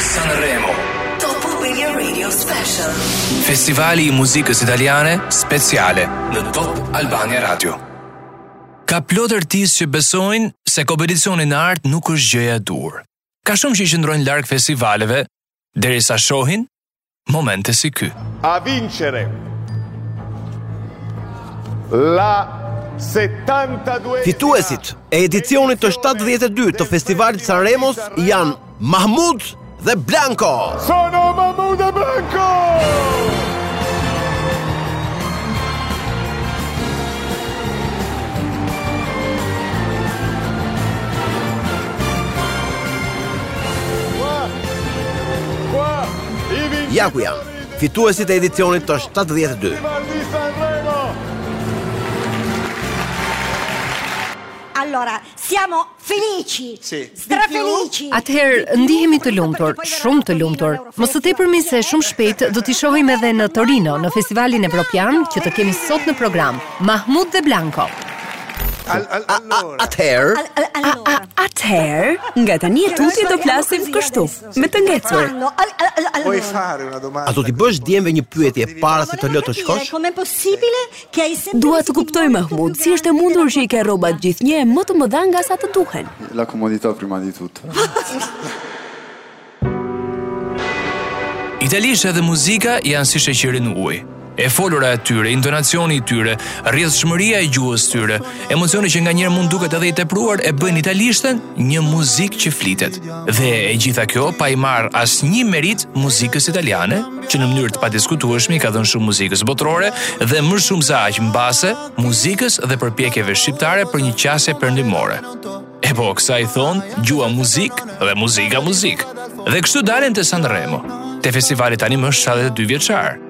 Sanremo Top Albania Radio Special Festivali i muzikës italiane speciale në Top Albania Radio Ka plot artistë që besojnë se kompeticioni në art nuk është gjëja e duhur. Ka shumë që i qëndrojnë larg festivaleve derisa shohin Momente si ky. A vincere. La 72 Fituesit e edicionit të 72 të festivalit Sanremos janë Mahmud dhe Blanco. Sono Mahmud dhe Blanco! Ja ku janë, fituesit e edicionit të 72. Allora, siamo felici. Si. Strafelici. Atëherë ndihemi të lumtur, shumë të lumtur. Më së tepërmi se shumë shpejt do t'i shohim edhe në Torino, në festivalin evropian që të kemi sot në program. Mahmud dhe Blanco. Atëherë, atëherë, nga tani e tutje do flasim kështu. Me të ngecur. Vuoi fare una domanda. A do t'i bësh djemve një pyetje para se të lë të shkosh? Com'è possibile che hai sempre Dua të kuptoj Mahmud, si është e mundur që i ke rrobat gjithnjë e më të mëdha nga sa të duhen? La comodità prima di tutto. Italishtja dhe muzika janë si sheqeri në ujë. E folura e tyre, intonacioni i tyre, rrjedhshmëria e gjuhës tyre, emocioni që nganjëherë mund duket edhe i tepruar e bëjnë italishten një muzikë që flitet. Dhe e gjitha kjo pa i marrë asnjë meritë muzikës italiane, që në mënyrë të padiskutueshme i ka dhënë shumë muzikës botërore dhe më shumë se aq mbase muzikës dhe përpjekjeve shqiptare për një qasje perëndimore. E po, kësaj i thonë, gjuha muzikë dhe muzika muzikë. Dhe kështu dalim te Sanremo, te festivali tanimë 72 vjeçar.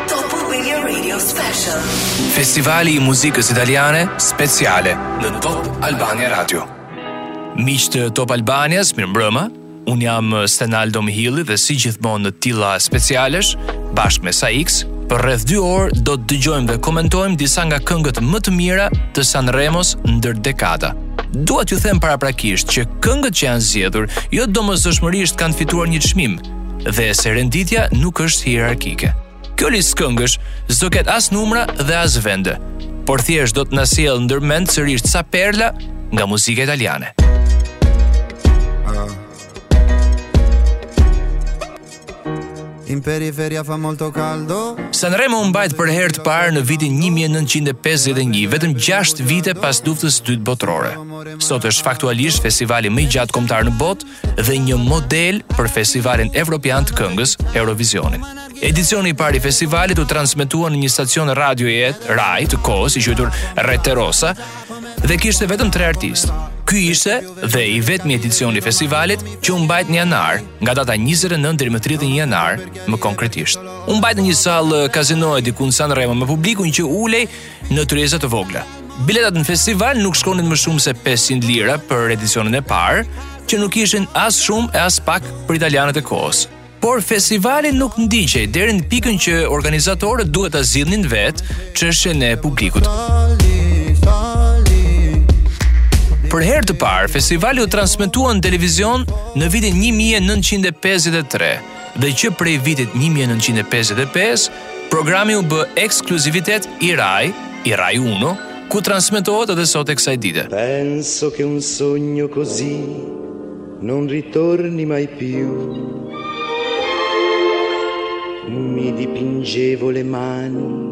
Top Albania Radio Special. Festivali i muzikës italiane speciale në Top Albania Radio. Miq të Top Albanias, mirëmbrëma. Unë jam Stenaldo Mëhilli dhe si gjithmonë në tilla specialesh, bashkë me SAX, për rreth 2 orë do të dëgjojmë dhe komentojmë disa nga këngët më të mira të Sanremos ndër dekada. Dua t'ju them paraprakisht që këngët që janë zgjedhur jo domosdoshmërisht kanë fituar një çmim, Dhe se renditja nuk është hierarkike. Kjo listë këngësh s'do ketë as numra dhe as vende, por thjesht do të na sjellë ndër mend sërisht ca perla nga muzika italiane. In periferia fa molto caldo. Sanremo u mbajt për herë të parë në vitin 1951, vetëm 6 vite pas luftës së dytë botërore. Sot është faktualisht festivali më i gjatë kombëtar në botë, dhe një model për festivalin evropian të këngës Eurovisionin. Edicioni i parë i festivalit u transmetua në një stacion radioje Rai të kohës i quajtur Rete Rossa dhe kishte vetëm tre artistë. Ky ishte dhe i vetmi edicion i festivalit që u mbajt në janar, nga data 29 deri më 31 janar, më konkretisht. U mbajt në një sallë kazinoje diku në Sanremo me publikun që ulej në tryeza të vogla. Biletat në festival nuk shkonin më shumë se 500 lira për edicionin e parë, që nuk ishin as shumë e as pak për italianët e kohës. Por festivali nuk ndiqej deri në pikën që organizatorët duhet ta zgjidhnin vetë çështjen e publikut. Për herë të parë, festivali u transmetua në televizion në vitin 1953 dhe që prej vitit 1955 Programi u bë ekskluzivitet i Rai, i Rai Uno, ku transmetohet edhe sot e kësaj dite. Penso che un sogno così non ritorni mai più Mi dipingevo le mani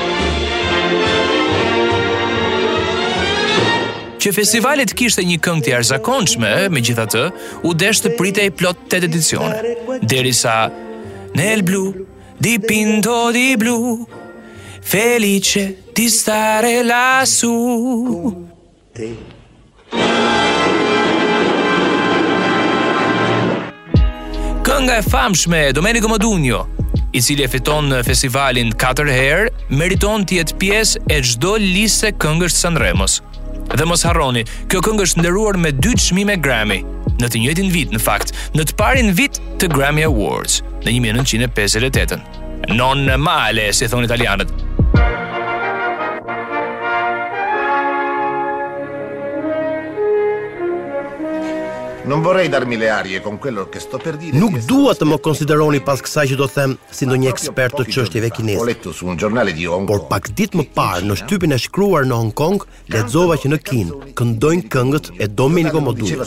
Që festivali të kishte një këngë të jashtëzakonshme, megjithatë, u desh të pritej plot 8 edicione, derisa Nel blu, dipinto di blu, felice di stare lassù. Kënga e famshme e Domenico Modugno, i cili e fitonte festivalin 4 herë, meriton të jetë pjesë e çdo liste këngësh të Sanremos. Dhe mos harroni, kjo këngë është nderuar me dy çmime Grammy në të njëjtin vit në fakt, në të parin vit të Grammy Awards në 1958. Non male, siç thonë italianët. Non vorrei darmi le arie con quello che sto per dire. Nuk dua të më konsideroni pas kësaj që do them si ndonjë ekspert të çështjeve kineze. Ho letto su un giornale di Hong Kong. Por pak ditë më parë në shtypin e shkruar në Hong Kong, Lexova që në Kinë këndojnë këngët e Domenico Modugno.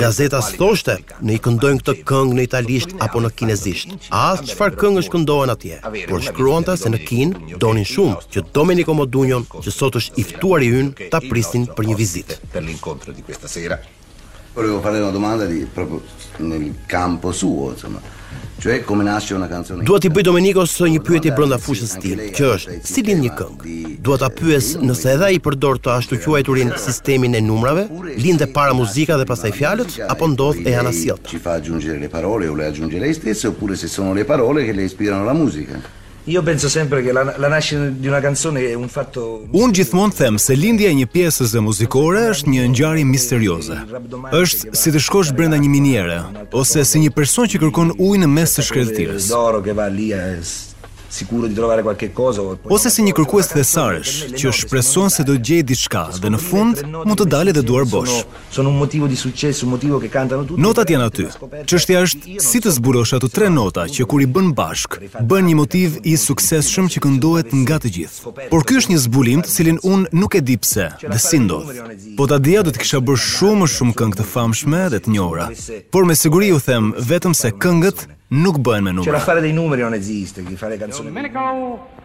Gazeta s'thoshte në i këndojnë këtë këngë në italisht apo në kinezisht. As çfarë këngësh këndohen atje, por shkruante se në Kinë donin shumë që Domenico Modugnon, që sot është i ftuari ynë, ta prisnin për një vizitë. Volevo fare una domanda di proprio nel campo suo, insomma. Cioè come nasce una canzone. Dua t'i bëj Domenikos së një pyetje brenda fushës së tij, që është si lind një këngë. Dua ta pyes nëse edhe ai përdor të ashtuquajturin sistemin e numrave, lind e para muzika dhe pastaj fjalët apo ndodh e ana sjellta. Ci fa aggiungere le parole o le aggiunge lei stessa oppure se sono le parole che le ispirano la musica. Io penso sempre che la nascita di una canzone è un fatto Unë gjithmonë them se lindja e një pjesëze muzikore është një ngjarje misterioze. Është si të shkosh brenda një miniere, ose si një person që kërkon ujë në mes të shkretëtirës. Ose si një kërkues thesaresh, që shpreson se do të gjejë diçka dhe në fund mund të dalë edhe duar bosh. Notat janë aty. Çështja është si të zbulosh ato tre nota që kur i bën bashkë, bëhen një motiv i suksesshëm që këndohet nga të gjithë. Por ky është një zbulim të cilin unë nuk e di pse dhe si ndodh. Po ta dija do të kisha bërë shumë më shumë këngë të famshme dhe të njohura. Por me siguri ju them vetëm se këngët nuk bëhen me numra.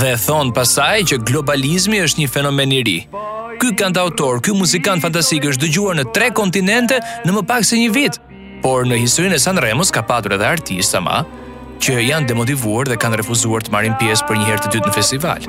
dhe thonë pastaj që globalizmi është një fenomen i ri. Ky kantautor, ky muzikant fantastik është dëgjuar në tre kontinente në më pak se një vit, por në historinë e Sanremos ka patur edhe artistë ama, që janë demotivuar dhe kanë refuzuar të marrin pjesë për një herë të dytë në festival.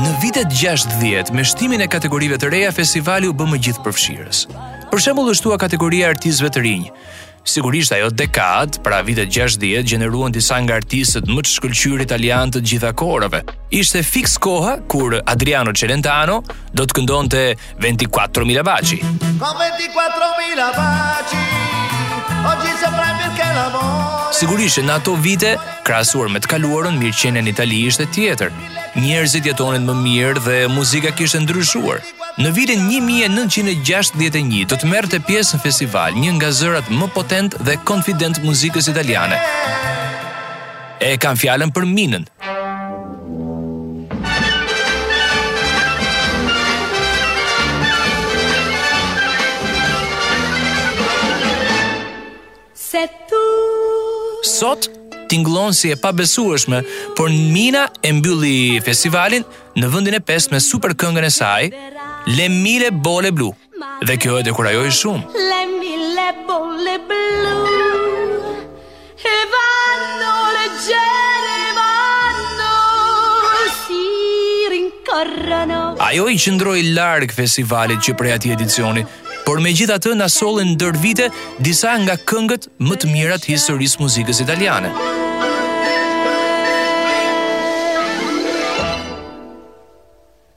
Në vitet 60, me shtimin e kategorive të reja, festivali u bë më gjithëpërfshirës. Për shembull, u shtua kategoria e artistëve të rinj. Sigurisht ajo dekadë, pra vitet 60, gjeneruan disa nga artistët më të shkëlqyer italianë të gjitha kohërave. Ishte fiks koha kur Adriano Celentano do të këndonte 24.000 baci Con 24.000 baci Oggi saprai perché l'amore Sigurisht që në ato vite, krahasuar me të kaluarën, mirëqenia në Itali ishte tjetër. Njerëzit jetonin më mirë dhe muzika kishte ndryshuar. Në vitin 1961 do të merrte pjesë në festival, një nga zërat më potentë dhe konfidentë të muzikës italiane. E kam fjalën për Minën. Sot tingëllon si e pabesueshme, por Mina e mbylli festivalin në vendin e 5 me super këngën e saj, Le mille bolle blu. Dhe kjo e dekurajoi shumë. Le mille bolle blu. E vanno leggere e vanno si rincorrono. Ajo i qëndroi larg festivalit që prej atij edicioni, por megjithatë na solli ndër vite disa nga këngët më të mira të historisë së muzikës italiane.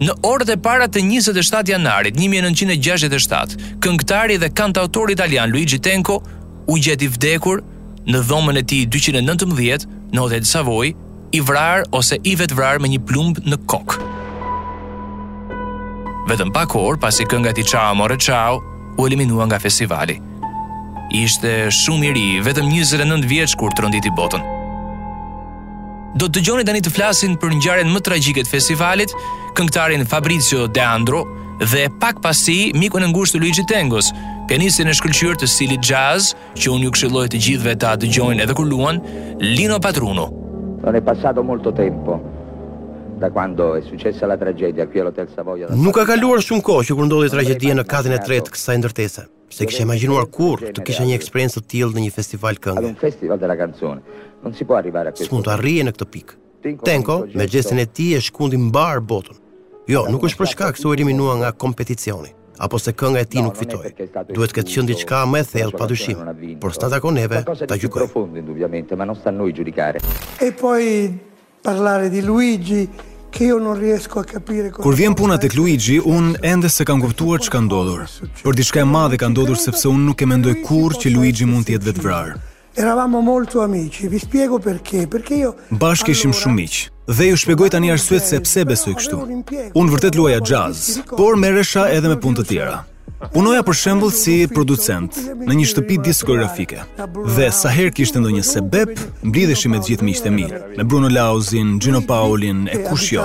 Në orët e para të 27 janarit 1967, këngëtari dhe kantautori italian Luigi Tenco u gjet i vdekur në dhomën e tij 219 në Hotel Savoy, i vrarë ose i vetëvrarë me një plumb në kokë. Vetëm pak orë pasi kënga e tij Ciao Amore Ciao u eliminua nga festivali. Ishte shumë i ri, vetëm 29 vjeç kur tronditi botën. Do të dëgjoni tani të flasin për ngjarjen më tragjike të festivalit, këngëtarin Fabrizio De André dhe pak pas tij mikun e ngushtë të Luigi Tencos, pianistin e shkëlqyer të stilit jazz, që unë ju këshilloj të gjithëve ta dëgjojnë edhe kur luan, Lino Patruno. Non è passato molto tempo da quando è successa la tragedia qui all'Hotel Savoia. Nuk ka kaluar shumë kohë që kur ndodhi tragjedia në katin e tretë të kësaj ndërtese. S'e kisha imagjinuar kurrë të kisha një eksperiencë të tillë në një festival këngë. Un festival della canzone. Non si può arrivare a S'mund të arrihej në këtë pikë. Tenko, me gjestin e tij e shkundi mbarë botën. Jo, nuk është për shkak se u eliminua nga kompeticioni, apo se kënga e tij nuk fitoi. Duhet të ketë qenë diçka më e thellë pa dyshim, por s'na takon neve ta gjykojmë. E poi, Parlare di Luigi, che io non riesco a capire cosa Kur vjen puna tek Luigi, unë ende s'e kam kuptuar ç'ka ndodhur. Por diçka e madhe ka ndodhur sepse unë nuk e mendoj kurrë që Luigi mund të jetë vetëvrarë. Eravamo molto amici, vi spiego perché, perché io Bashkë ishim shumë miq. Dhe ju shpjegoj tani arsyet se pse besoj kështu. Unë vërtet luaja jazz, por merresha edhe me punë të tjera. Punoja për shembull si producent në një shtëpi diskografike. Dhe sa herë kishte ndonjë sebep, mblidheshim me të gjithë miqtë e mi, me Bruno Lauzin, Gino Paolin e kush jo.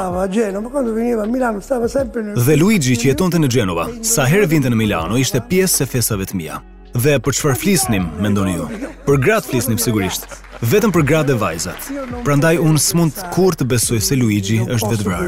Dhe Luigi që jetonte në Genova, sa herë vinte në Milano, ishte pjesë e festave të mia. Dhe për çfarë flisnim, mendoni ju? Për gratë flisnim sigurisht. Vetëm për gratë dhe vajzat. Prandaj unë s'mund kurrë të besoj se Luigi është vetëvrarë.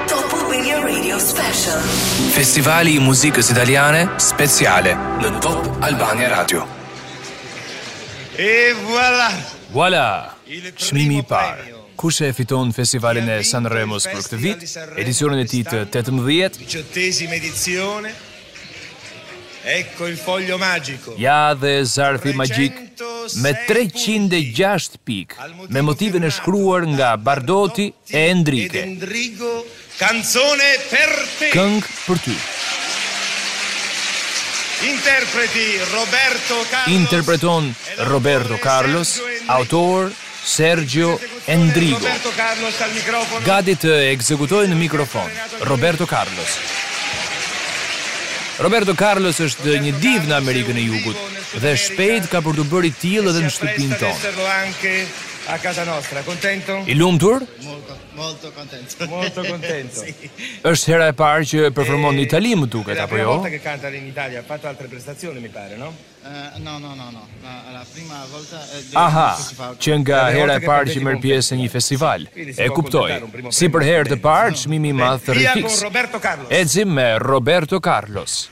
Top Albania Radio Special. Festivali i muzikës italiane speciale në Top Albania Radio. E voilà. Voilà. Çmimi i parë. Kush e fiton festivalin e Sanremos për këtë vit, edicionin e tij të 18? 18 edizione. Ecco il foglio magico. Ja dhe zarfi magjik me 306 pikë, me motivin e shkruar nga Bardoti, E Endrigo. Këngë për ty. Interpreton Roberto Carlos, autor Sergio Endrigo. Gati të ekzekutojë në mikrofon, Roberto Carlos. Roberto Carlos është një div në Amerikën e Jugut dhe shpejt ka për t'u bërë i tillë edhe në shtëpinë tonë. A casa nostra, contento? I lumtur? Molto, molto contento. Molto contento. sì. Është hera e parë që performon në eh, Itali, më duket, apo jo? Volta che canta in Italia, ha fatto altre prestazioni, mi pare, no? Uh, no, no, no, no. La prima volta eh, Aha, qenka hera e parë që merr pjesë në një festival. E kuptoj. Si për herë të parë, çmimi i madh t'erdhi fiks. Ecim me Roberto Carlos.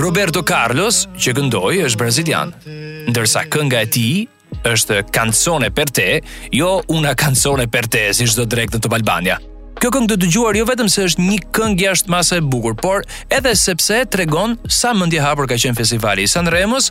Roberto Carlos, që këndoi, është brazilian, ndërsa kënga e tij është Canzone per te, jo una canzone per te, si çdo drekë në Top Albania. Kjo këngë do dëgjuar jo vetëm se është një këngë jashtë mase e bukur, por edhe sepse tregon sa mendje hapur ka qenë festivali i Sanremos,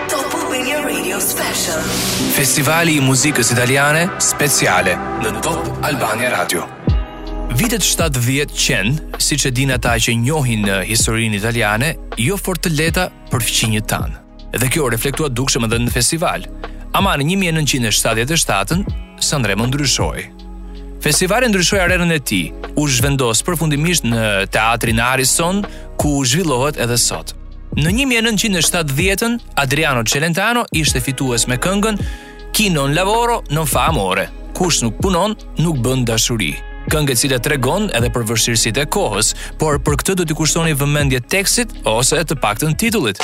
Top Albania Radio Special. Festivali i muzikës italiane speciale në Top Albania Radio. Vitet 70 qen, siç e dinë ata që njohin në historinë italiane, jo fort të lehta për fqinjët tanë. Dhe kjo u reflektua dukshëm edhe në festival. Ama në 1977-ën, Sanremo ndryshoi. Festivali ndryshoi arenën e tij, u zhvendos përfundimisht në Teatrin Ariston, ku zhvillohet edhe sot. Në 1970-ën, Adriano Celentano ishte fitues me këngën Chi non lavora non fa l'amore. Kush nuk punon, nuk bën dashuri. Këngë e cila tregon edhe për vështirësitë e kohës, por për këtë do t'i kushtoni vëmendje tekstit ose të paktën titullit.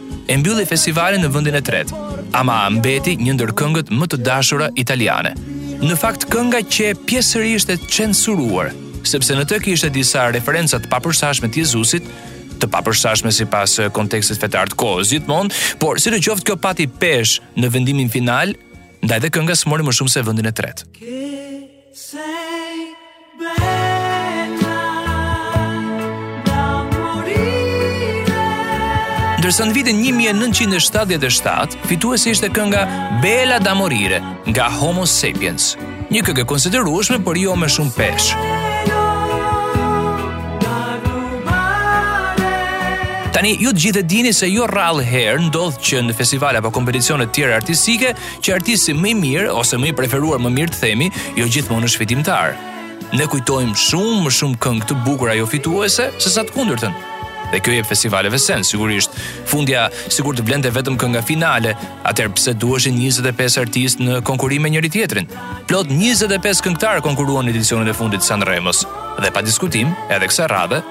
e mbylli festivalin në vendin e tretë, ama mbeti një ndër këngët më të dashura italiane. Në fakt kënga qe pjesërisht e censuruar, sepse në të kishte disa referenca të papërshtatshme të Jezusit, të papërshtatshme sipas eh, kontekstit fetar të kohës gjithmonë, por sido qoftë kjo pati peshë në vendimin final, ndaj dhe kënga s'mori më shumë se vendin e tretë. Ndërsa në vitin 1977, fituesi ishte kënga Bella da Morire nga Homo Sapiens, një këngë e konsiderueshme por jo me shumë peshë. Tani ju të gjithë e dini se jo rrallë herë ndodh që në festivale apo kompeticione të tjera artistike që artisti më i mirë ose më i preferuar më mirë të themi, jo gjithmonë është fitimtar. Ne kujtojmë shumë më shumë këngë të bukura jo fituese se sa të kundërtën. Dhe kjo u jep festivaleve sens, sigurisht. Fundja sikur të vlente vetëm kënga finale, atëherë pse duheshin 25 artistë në konkurrim me njëri-tjetrin? Plot 25 këngëtarë konkurruan në edicionin e fundit të Sanremos. Dhe pa diskutim, edhe kësaj radhe,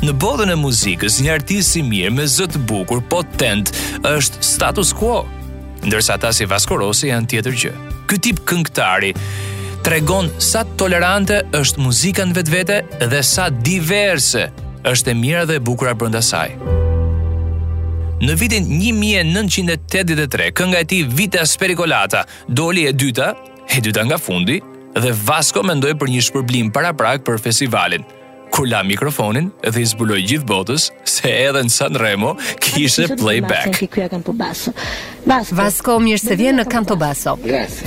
Në botën e muzikës, një artist i mirë me zë të bukur, potent, është status quo, ndërsa ata si Vasco Rossi janë tjetër gjë. Ky tip këngëtari tregon sa tolerante është muzika në vetvete dhe sa diverse është e mira dhe e bukura brenda saj. Në vitin 1983, kënga e tij Vita Spericolata doli e dyta, e dyta nga fundi, dhe Vasco mendoi për një shpërblim paraprak për festivalin. kur la mikrofonin dhe i zbuloi gjithë botës se edhe në Sanremo kishte playback. Vasco mirë se vjen në Canto Basso.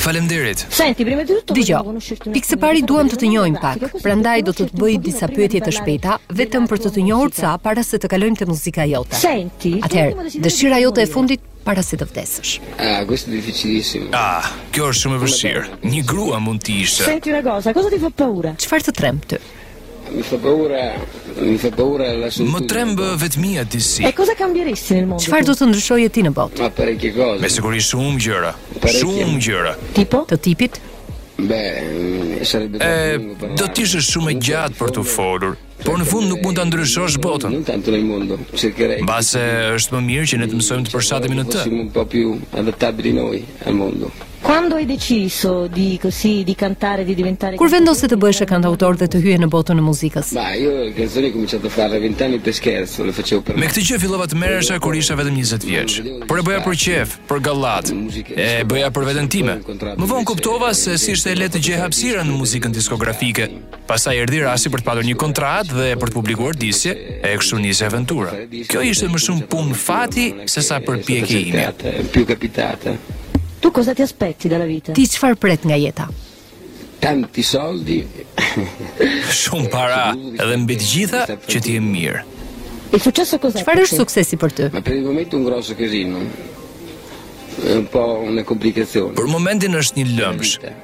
Faleminderit. Senti, prima di tutto. Dëgjo. Pikë së pari duam të të njohim pak, prandaj do të të bëj disa pyetje të shpejta, vetëm për të të njohur ca para se të kalojmë te muzika jote. Senti, atëherë, dëshira jote e fundit para se të vdesësh. Ah, questo è difficilissimo. Ah, kjo është shumë e vështirë. Një grua mund të ishte. Senti una cosa, cosa ti fa paura? Çfarë të tremb ty? Mi fa paura, mi fa paura la solitudine. Më tremb vetmia, di ti si. E cosa cambieresti nel mondo? Çfarë do të ndryshoje ti në botë? Ma parecchie cose? Me siguri shumë gjëra. Shumë gjëra. Tipo? Të tipit? Be, sarebbe troppo. Do të ishte shumë e gjatë për t'u folur. Por në fund nuk mund ta ndryshosh botën. Non tanto nel mondo, se kere. Mbase është më mirë që ne të mësojmë të përshtatemi në të. Siamo un po' più adattabili noi al mondo. Quando hai deciso di così di cantare di diventare Kur vendose të bëheshe kantautor dhe të hyje në botën e muzikës? Ma io le canzoni cominciato a farle 20 anni per scherzo, le facevo per Me këtë gjë fillova të merresha kur isha vetëm 20 vjeç. Por e bëja për qejf, për gallatë. E bëja për veten time. Më vonë kuptova se s'ishte e lehtë të gjeje hapësira në muzikën diskografike. Pastaj erdhi rasti për të patur një kontratë dhe për të publikuar disqe, e kështu nisi aventura. Kjo ishte më shumë punë fati sesa përpjekje imja. Più capitate. Tu cosa ti aspetti dalla vita? Ti çfarë pret nga jeta? Tanti soldi. Shumë para dhe mbi të gjitha që të jem mirë. Il successo cos'è? Çfarë është suksesi për ty? Ma per il momento un grosso casino. Un po' una complicazione. Për momentin është një lëmsh.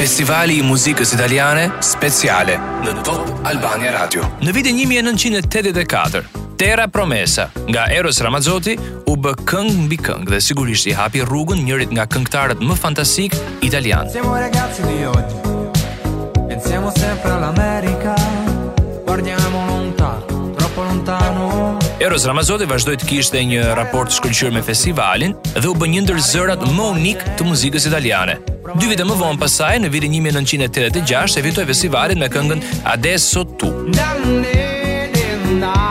Festivali i Muzikës Italiane Speciale në Top Albania Radio. Në vitin 1984, Terra Promessa nga Eros Ramazzotti u bë këngë mbi këngë dhe sigurisht i hapi rrugën njërit nga këngëtarët më fantastikë italianë. Siamo ragazzi di oggi. Pensiamo sempre all'America. Guardiamo lontano, troppo lontano. Eros Ramazzotti vazhdoi të kishte një raport të shkëlqyer me festivalin dhe u bë një ndër zërat më unikë të muzikës italiane. Dy vite më vonë pastaj, në vitin 1986, e fitoi festivalin me këngën Adesso tu. Dame, dame, dame.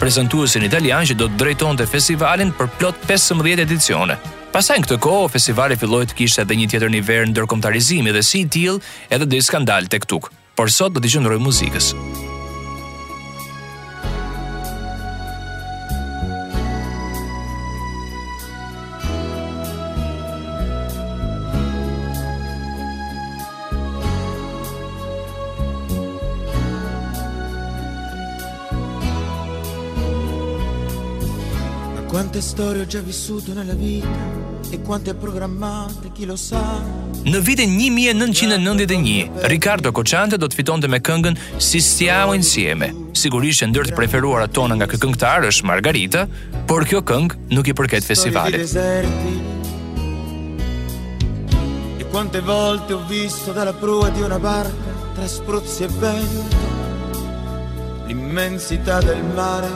prezantuesin italian që do të drejtonte festivalin për plot 13 edicione. Pastaj në këtë kohë, festivali filloi të kishte edhe një tjetër nivel ndërkombëtarizimi dhe si i tillë edhe ndonjë skandal tek-tuk. Por sot do t'i qëndrojmë muzikës. Quante storie ho già vissuto nella vita e quante programmate, chi lo sa. Në vitin 1991, Riccardo Cocciante do të fitonte me këngën Se stiamo insieme. Sigurisht që ndër të preferuarat tona nga ky këngëtar është Margherita, por kjo këngë nuk i përket festivalit. E quante volte ho visto dalla prua di una barca Tra spruzzi l'immensità del mare.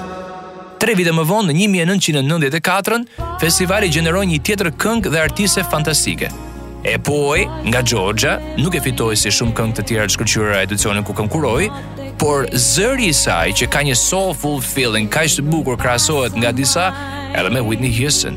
Tre vite më vonë, në 1994-ën, festivali gjeneroi një tjetër këngë dhe artiste fantastike. E poi, nga Giorgia, nuk e fitoi si shumë këngë të tjera të shkëlqyera edicionin ku konkurroi, por zëri i saj që ka një soulful feeling kaq të bukur krahasohet nga disa edhe me Whitney Houston.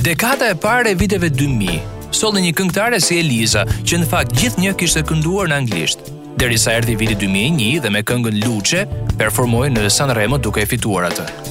Dekada e parë e viteve 2000 solli një këngëtare si Elisa, që në fakt gjithnjë kishte kënduar në anglisht. Derisa erdhi viti 2001 dhe me këngën Luce performoi në Sanremo duke e fituar atë.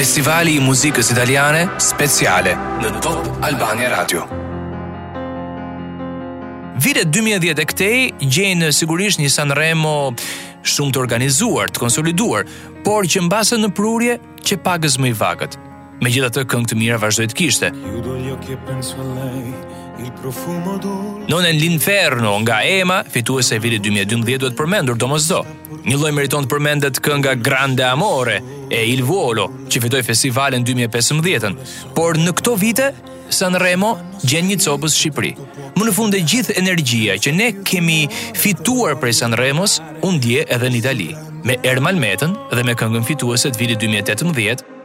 Festivali i muzikës italiane speciale në Top Albania Radio. Vitet 2010 e këtej gjejnë sigurisht një Sanremo shumë të organizuar, të konsoliduar, por që mbase në prurje qe pakëz më i vagët. Megjithatë këngë të mira vazhdoi të kishte. Non è l'inferno nga Emma, fituese e vitit 2012 duhet të përmendur domosdo. Njëlloj meriton të përmendet kënga Grande Amore e Il Volo, që fitoi festivalin në 2015-ën. Por në këto vite Sanremo gjen një copëz Shqipëri. Më në fund e gjithë energjia që ne kemi fituar prej Sanremos, u ndje edhe në Itali, me Ermal Metën dhe me këngën fituese të vitit 2018,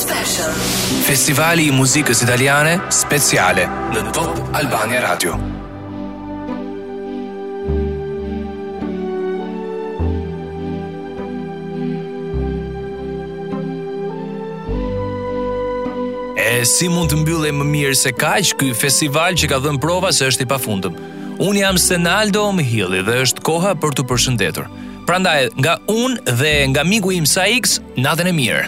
Festivali i muzikës italiane speciale në Top Albania Radio. E si mund të mbyllej më mirë se kaq ky festival që ka dhënë prova se është i pafundëm. Unë jam Senaldo Mëhilli dhe është koha për t'u përshëndetur. Prandaj, nga unë dhe nga miku im Saix, natën e mirë.